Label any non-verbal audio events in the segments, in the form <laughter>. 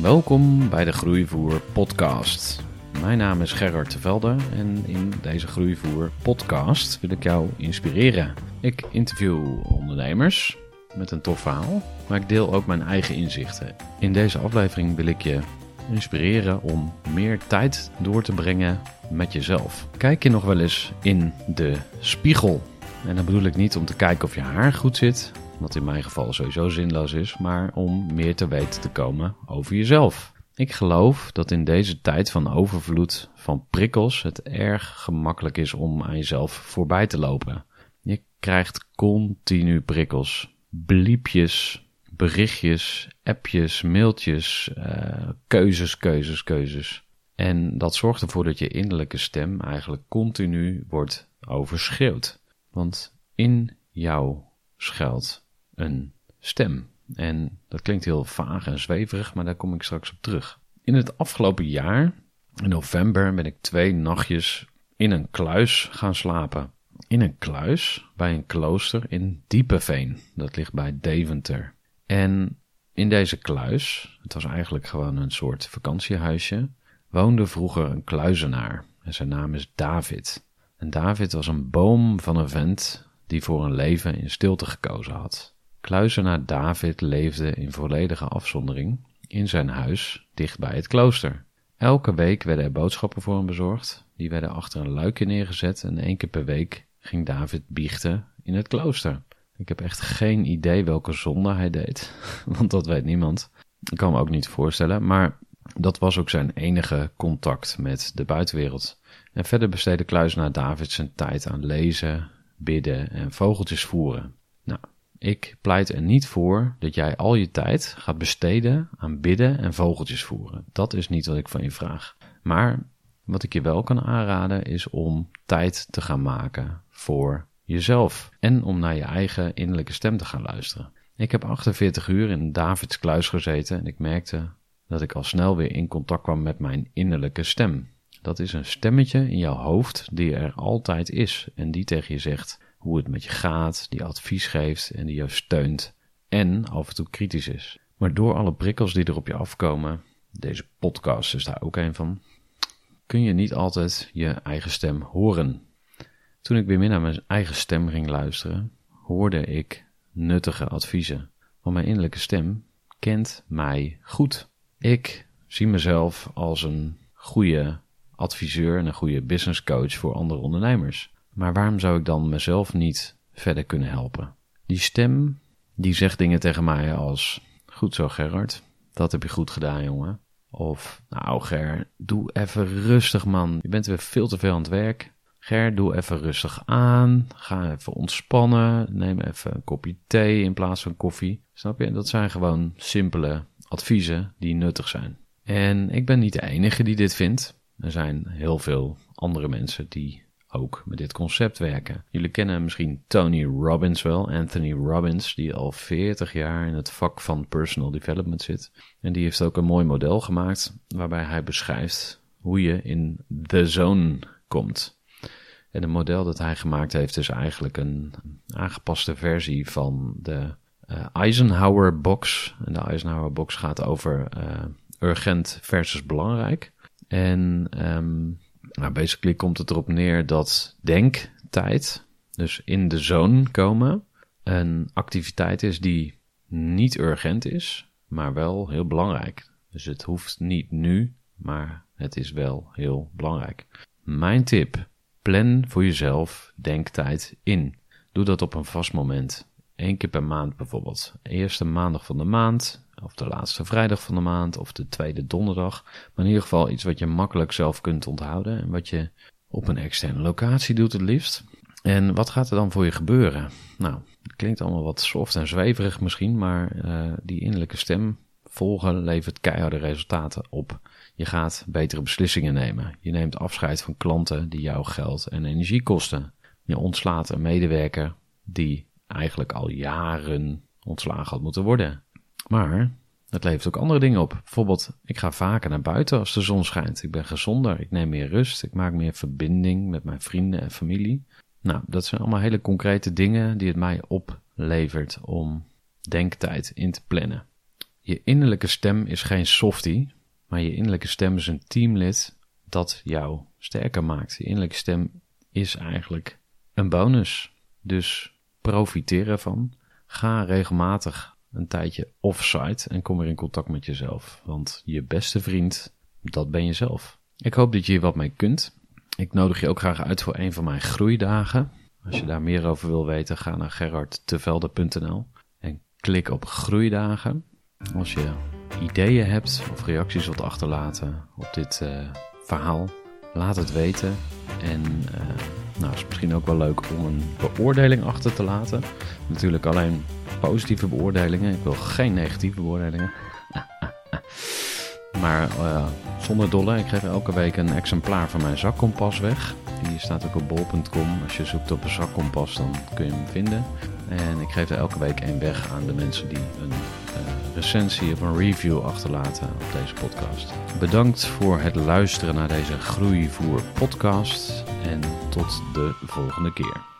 Welkom bij de Groeivoer podcast. Mijn naam is Gerard Tevelde en in deze Groeivoer podcast wil ik jou inspireren. Ik interview ondernemers met een tof verhaal, maar ik deel ook mijn eigen inzichten. In deze aflevering wil ik je inspireren om meer tijd door te brengen met jezelf. Kijk je nog wel eens in de spiegel? En dan bedoel ik niet om te kijken of je haar goed zit, wat in mijn geval sowieso zinloos is, maar om meer te weten te komen over jezelf. Ik geloof dat in deze tijd van overvloed van prikkels het erg gemakkelijk is om aan jezelf voorbij te lopen. Je krijgt continu prikkels, bliepjes, berichtjes, appjes, mailtjes, uh, keuzes, keuzes, keuzes. En dat zorgt ervoor dat je innerlijke stem eigenlijk continu wordt overschreeuwd. Want in jou schuilt een stem. En dat klinkt heel vaag en zweverig, maar daar kom ik straks op terug. In het afgelopen jaar, in november, ben ik twee nachtjes in een kluis gaan slapen. In een kluis bij een klooster in Diepeveen. Dat ligt bij Deventer. En in deze kluis, het was eigenlijk gewoon een soort vakantiehuisje, woonde vroeger een kluizenaar. En zijn naam is David. En David was een boom van een vent die voor een leven in stilte gekozen had. Kluizenaar David leefde in volledige afzondering in zijn huis dicht bij het klooster. Elke week werden er boodschappen voor hem bezorgd. Die werden achter een luikje neergezet en één keer per week ging David biechten in het klooster. Ik heb echt geen idee welke zonde hij deed, <laughs> want dat weet niemand. Ik kan me ook niet voorstellen, maar dat was ook zijn enige contact met de buitenwereld. En verder besteedde kluizenaar David zijn tijd aan lezen, bidden en vogeltjes voeren. Nou, ik pleit er niet voor dat jij al je tijd gaat besteden aan bidden en vogeltjes voeren. Dat is niet wat ik van je vraag. Maar wat ik je wel kan aanraden is om tijd te gaan maken voor jezelf en om naar je eigen innerlijke stem te gaan luisteren. Ik heb 48 uur in Davids kluis gezeten en ik merkte dat ik al snel weer in contact kwam met mijn innerlijke stem. Dat is een stemmetje in jouw hoofd die er altijd is en die tegen je zegt hoe het met je gaat, die advies geeft en die jou steunt en af en toe kritisch is. Maar door alle prikkels die er op je afkomen, deze podcast is daar ook een van, kun je niet altijd je eigen stem horen. Toen ik weer meer naar mijn eigen stem ging luisteren, hoorde ik nuttige adviezen. Want mijn innerlijke stem kent mij goed. Ik zie mezelf als een goede adviseur en een goede business coach voor andere ondernemers. Maar waarom zou ik dan mezelf niet verder kunnen helpen? Die stem, die zegt dingen tegen mij als: Goed zo, Gerard, dat heb je goed gedaan, jongen. Of, nou, Ger, doe even rustig, man. Je bent weer veel te veel aan het werk. Ger, doe even rustig aan. Ga even ontspannen. Neem even een kopje thee in plaats van koffie. Snap je? Dat zijn gewoon simpele adviezen die nuttig zijn. En ik ben niet de enige die dit vindt. Er zijn heel veel andere mensen die ook met dit concept werken. Jullie kennen misschien Tony Robbins wel, Anthony Robbins, die al 40 jaar in het vak van personal development zit. En die heeft ook een mooi model gemaakt waarbij hij beschrijft hoe je in the zone komt. En het model dat hij gemaakt heeft is eigenlijk een aangepaste versie van de uh, Eisenhower box. En de Eisenhower box gaat over uh, urgent versus belangrijk. En um, nou, basically komt het erop neer dat denktijd, dus in de zone komen, een activiteit is die niet urgent is, maar wel heel belangrijk. Dus het hoeft niet nu, maar het is wel heel belangrijk. Mijn tip: plan voor jezelf denktijd in. Doe dat op een vast moment. Eén keer per maand bijvoorbeeld. Eerste maandag van de maand, of de laatste vrijdag van de maand, of de tweede donderdag. Maar in ieder geval iets wat je makkelijk zelf kunt onthouden en wat je op een externe locatie doet het liefst. En wat gaat er dan voor je gebeuren? Nou, het klinkt allemaal wat soft en zweverig misschien, maar uh, die innerlijke stem volgen levert keiharde resultaten op. Je gaat betere beslissingen nemen. Je neemt afscheid van klanten die jou geld en energie kosten. Je ontslaat een medewerker die eigenlijk al jaren ontslagen had moeten worden. Maar het levert ook andere dingen op. Bijvoorbeeld, ik ga vaker naar buiten als de zon schijnt. Ik ben gezonder, ik neem meer rust, ik maak meer verbinding met mijn vrienden en familie. Nou, dat zijn allemaal hele concrete dingen die het mij oplevert om denktijd in te plannen. Je innerlijke stem is geen softie, maar je innerlijke stem is een teamlid dat jou sterker maakt. Je innerlijke stem is eigenlijk een bonus. Dus profiteer ervan. Ga regelmatig een tijdje offsite en kom weer in contact met jezelf. Want je beste vriend, dat ben jezelf. Ik hoop dat je hier wat mee kunt. Ik nodig je ook graag uit voor een van mijn groeidagen. Als je daar meer over wil weten, ga naar gerardtevelde.nl en klik op groeidagen. Als je ideeën hebt of reacties wilt achterlaten op dit uh, verhaal, laat het weten. En uh, nou, is misschien ook wel leuk om een beoordeling achter te laten. Natuurlijk alleen positieve beoordelingen. Ik wil geen negatieve beoordelingen. maar uh, zonder dolle, ik geef elke week een exemplaar van mijn zakkompas weg. Die staat ook op bol.com. Als je zoekt op een zakkompas, dan kun je hem vinden. En ik geef er elke week één weg aan de mensen die een uh, recensie of een review achterlaten op deze podcast. Bedankt voor het luisteren naar deze Groeivoer podcast. En tot de volgende keer.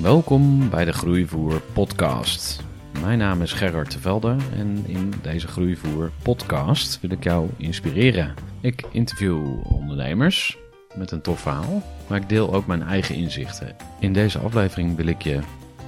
Welkom bij de Groeivoer Podcast. Mijn naam is Gerard Tevelde en in deze Groeivoer Podcast wil ik jou inspireren. Ik interview ondernemers met een tof verhaal, maar ik deel ook mijn eigen inzichten. In deze aflevering wil ik je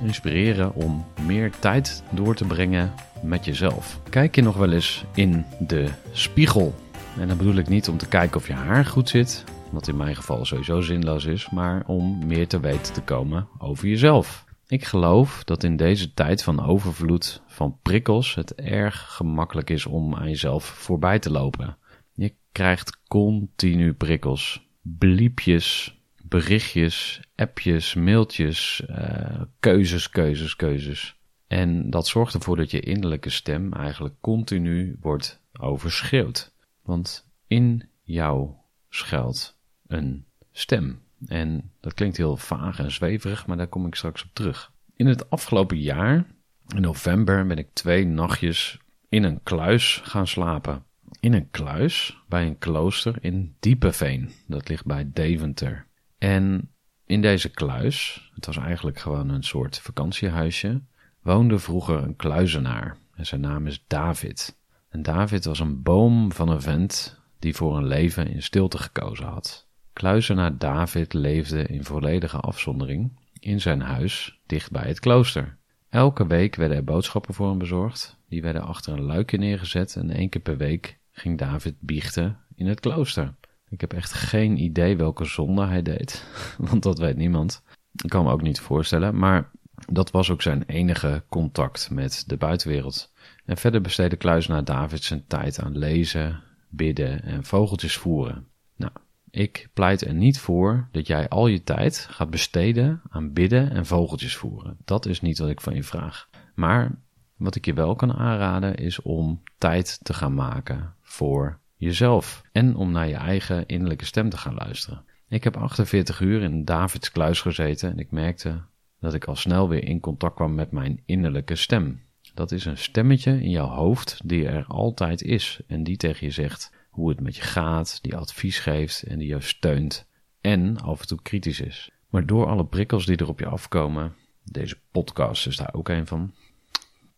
inspireren om meer tijd door te brengen met jezelf. Kijk je nog wel eens in de spiegel? En dan bedoel ik niet om te kijken of je haar goed zit, wat in mijn geval sowieso zinloos is, maar om meer te weten te komen over jezelf. Ik geloof dat in deze tijd van overvloed van prikkels het erg gemakkelijk is om aan jezelf voorbij te lopen. Je krijgt continu prikkels, bliepjes, berichtjes, appjes, mailtjes, uh, keuzes, keuzes, keuzes. En dat zorgt ervoor dat je innerlijke stem eigenlijk continu wordt overschreeuwd. Want in jou schuilt een stem. En dat klinkt heel vaag en zweverig, maar daar kom ik straks op terug. In het afgelopen jaar, in november, ben ik twee nachtjes in een kluis gaan slapen. In een kluis bij een klooster in Diepeveen. Dat ligt bij Deventer. En in deze kluis, het was eigenlijk gewoon een soort vakantiehuisje, woonde vroeger een kluizenaar. En zijn naam is David. En David was een boom van een vent die voor een leven in stilte gekozen had. Kluizenaar David leefde in volledige afzondering in zijn huis dicht bij het klooster. Elke week werden er boodschappen voor hem bezorgd. Die werden achter een luikje neergezet en één keer per week ging David biechten in het klooster. Ik heb echt geen idee welke zonde hij deed, <laughs> want dat weet niemand. Ik kan me ook niet voorstellen, maar dat was ook zijn enige contact met de buitenwereld. En verder besteedde Kluizenaar David zijn tijd aan lezen, bidden en vogeltjes voeren. Nou, ik pleit er niet voor dat jij al je tijd gaat besteden aan bidden en vogeltjes voeren. Dat is niet wat ik van je vraag. Maar wat ik je wel kan aanraden is om tijd te gaan maken voor jezelf en om naar je eigen innerlijke stem te gaan luisteren. Ik heb 48 uur in Davids kluis gezeten en ik merkte dat ik al snel weer in contact kwam met mijn innerlijke stem. Dat is een stemmetje in jouw hoofd die er altijd is en die tegen je zegt hoe het met je gaat, die advies geeft en die jou steunt en af en toe kritisch is. Maar door alle prikkels die er op je afkomen, deze podcast is daar ook een van,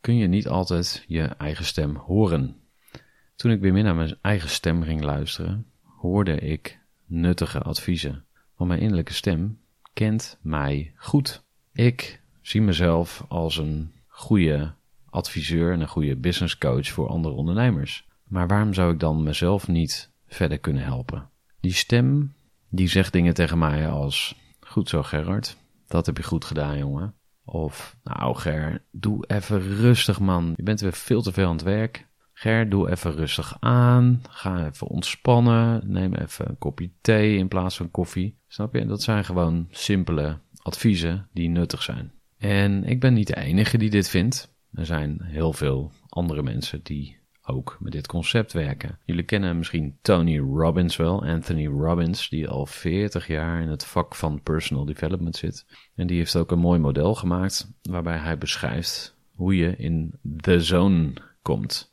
kun je niet altijd je eigen stem horen. Toen ik weer meer naar mijn eigen stem ging luisteren, hoorde ik nuttige adviezen. Want mijn innerlijke stem kent mij goed. Ik zie mezelf als een goede adviseur en een goede business coach voor andere ondernemers. Maar waarom zou ik dan mezelf niet verder kunnen helpen? Die stem, die zegt dingen tegen mij als: Goed zo, Gerard, dat heb je goed gedaan, jongen. Of, nou, Ger, doe even rustig, man. Je bent weer veel te veel aan het werk. Ger, doe even rustig aan. Ga even ontspannen. Neem even een kopje thee in plaats van koffie. Snap je? Dat zijn gewoon simpele adviezen die nuttig zijn. En ik ben niet de enige die dit vindt. Er zijn heel veel andere mensen die ook met dit concept werken. Jullie kennen misschien Tony Robbins wel, Anthony Robbins, die al 40 jaar in het vak van personal development zit. En die heeft ook een mooi model gemaakt waarbij hij beschrijft hoe je in the zone komt.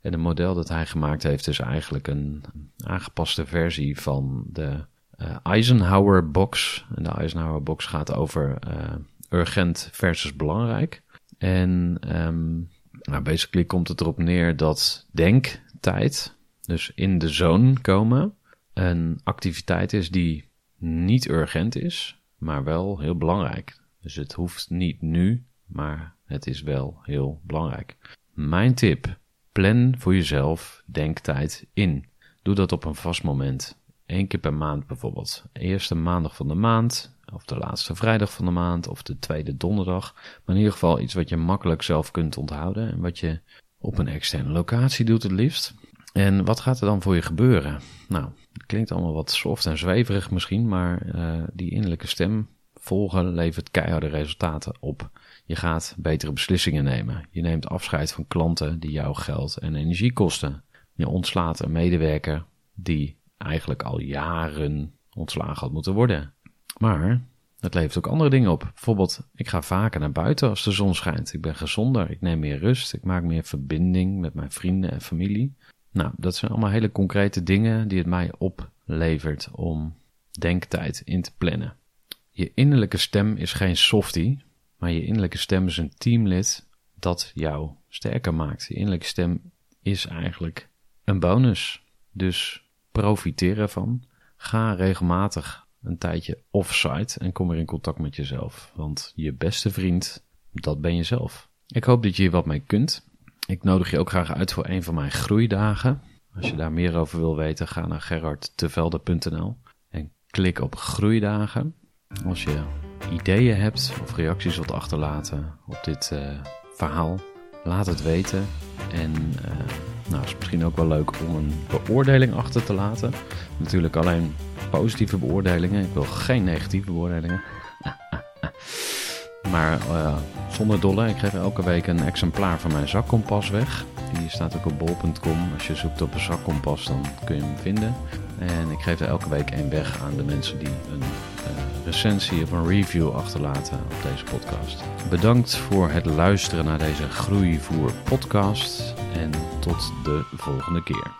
En het model dat hij gemaakt heeft is eigenlijk een aangepaste versie van de uh, Eisenhower box. En de Eisenhower box gaat over uh, urgent versus belangrijk. En um, nou, basically komt het erop neer dat denktijd, dus in de zone komen, een activiteit is die niet urgent is, maar wel heel belangrijk. Dus het hoeft niet nu, maar het is wel heel belangrijk. Mijn tip: plan voor jezelf denktijd in. Doe dat op een vast moment. Eén keer per maand bijvoorbeeld. Eerste maandag van de maand, of de laatste vrijdag van de maand, of de tweede donderdag. Maar in ieder geval iets wat je makkelijk zelf kunt onthouden en wat je op een externe locatie doet het liefst. En wat gaat er dan voor je gebeuren? Nou, het klinkt allemaal wat soft en zweverig misschien, maar uh, die innerlijke stem volgen levert keiharde resultaten op. Je gaat betere beslissingen nemen. Je neemt afscheid van klanten die jou geld en energie kosten. Je ontslaat een medewerker die eigenlijk al jaren ontslagen had moeten worden. Maar het levert ook andere dingen op. Bijvoorbeeld, ik ga vaker naar buiten als de zon schijnt. Ik ben gezonder, ik neem meer rust, ik maak meer verbinding met mijn vrienden en familie. Nou, dat zijn allemaal hele concrete dingen die het mij oplevert om denktijd in te plannen. Je innerlijke stem is geen softie, maar je innerlijke stem is een teamlid dat jou sterker maakt. Je innerlijke stem is eigenlijk een bonus. Dus profiteer ervan. Ga regelmatig een tijdje offsite en kom weer in contact met jezelf. Want je beste vriend, dat ben jezelf. Ik hoop dat je hier wat mee kunt. Ik nodig je ook graag uit voor een van mijn groeidagen. Als je daar meer over wil weten, ga naar gerardtevelde.nl en klik op groeidagen. Als je ideeën hebt of reacties wilt achterlaten op dit uh, verhaal, laat het weten. En uh, nou, is misschien ook wel leuk om een beoordeling achter te laten. Natuurlijk alleen positieve beoordelingen. Ik wil geen negatieve beoordelingen. maar uh, zonder dolle, ik geef elke week een exemplaar van mijn zakkompas weg. Die staat ook op bol.com. Als je zoekt op een zakkompas, dan kun je hem vinden. En ik geef er elke week één weg aan de mensen die een uh, recensie of een review achterlaten op deze podcast. Bedankt voor het luisteren naar deze Groeivoer podcast. En tot de volgende keer.